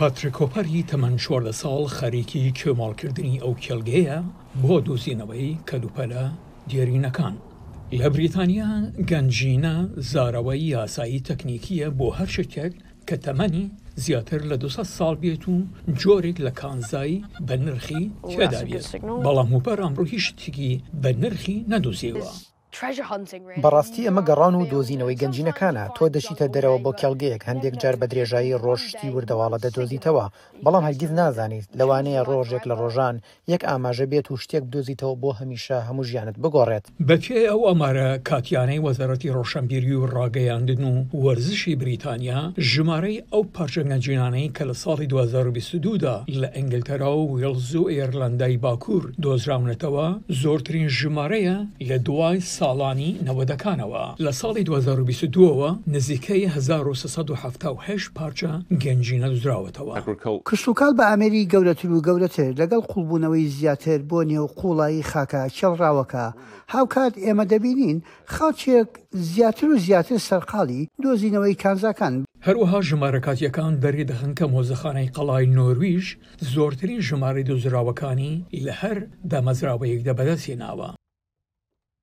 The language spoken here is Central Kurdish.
پاتریک کۆپەری تەمەن چواردە ساڵ خەریکی کێوماڵکردنی ئەو کێڵگەیە بۆ دۆزینەوەی کەلوپەلە دێرینەکان لە بریتانیا، گەنجینە زارەوەی یاسایی تەکنیکییە بۆ هەر شتێک کە تەمەنی زیاتر لە دوو سەد ساڵ بێت و جۆرێک لە کانزای بەنرخی تێدابێت، بەڵام هوپەر ئەمڕۆ هیچ شتێکی بەنرخی نەدۆزیوە. بەڕاستی ئەمە گەڕان و دۆزینەوەی گەنجینەکانە، تۆ دەچیتە دەرەوە بۆ کێڵگەیەک، هەندێک جار بە درێژایی ڕۆژ شتی وردەواڵە دەدۆزیتەوە، بەڵام هەرگیز نازانیت، لەوانەیە ڕۆژێک لە ڕۆژان یەک ئاماژە بێت و شتێک بدۆزیتەوە بۆ هەمیشە هەموو ژیانت بگۆڕێت. بەپێی ئەو ئامارە کاتییانەی وەزارەتی ڕۆشنبیری و ڕاگەیاندن و وەرزشی بریتانیا، ژمارەی ئەو پارچە گەنجینانەی کە لە ساڵی دوو هەزار و بیست و دوو دا لە ئینگلتەرا و وێڵز و ئێرلەندای باکوور دۆزراونەتەوە زۆرترین ژمارەیە لە دوای ساڵانی نەوەدەکانەوە، لە ساڵی دوو هەزار و بیست و دوو ەوە نزیکەی هەزار و سێ سەد و حەفتا و هەشت پارچە گەنجینە دزراوەتەوە. کشتوکاڵ بە ئامێری گەورەتر و گەورەتر لەگەڵ قوڵبوونەوەی زیاتر بۆ نێو قوڵایی خاکە کێڵراوەکە، هاوکات ئێمە دەبینین خەڵکێک زیاتر و زیاتر سەرقاڵی دۆزینەوەی کانزاکان. هەروەها ژمارە کاتییەکان دەریدەخەن کە مۆزەخانەی قەڵای نۆرویژ زۆرترین ژمارەی دۆزراوەکانی لە هەر دامەزراوەیەکدا بەدەستهێناوە.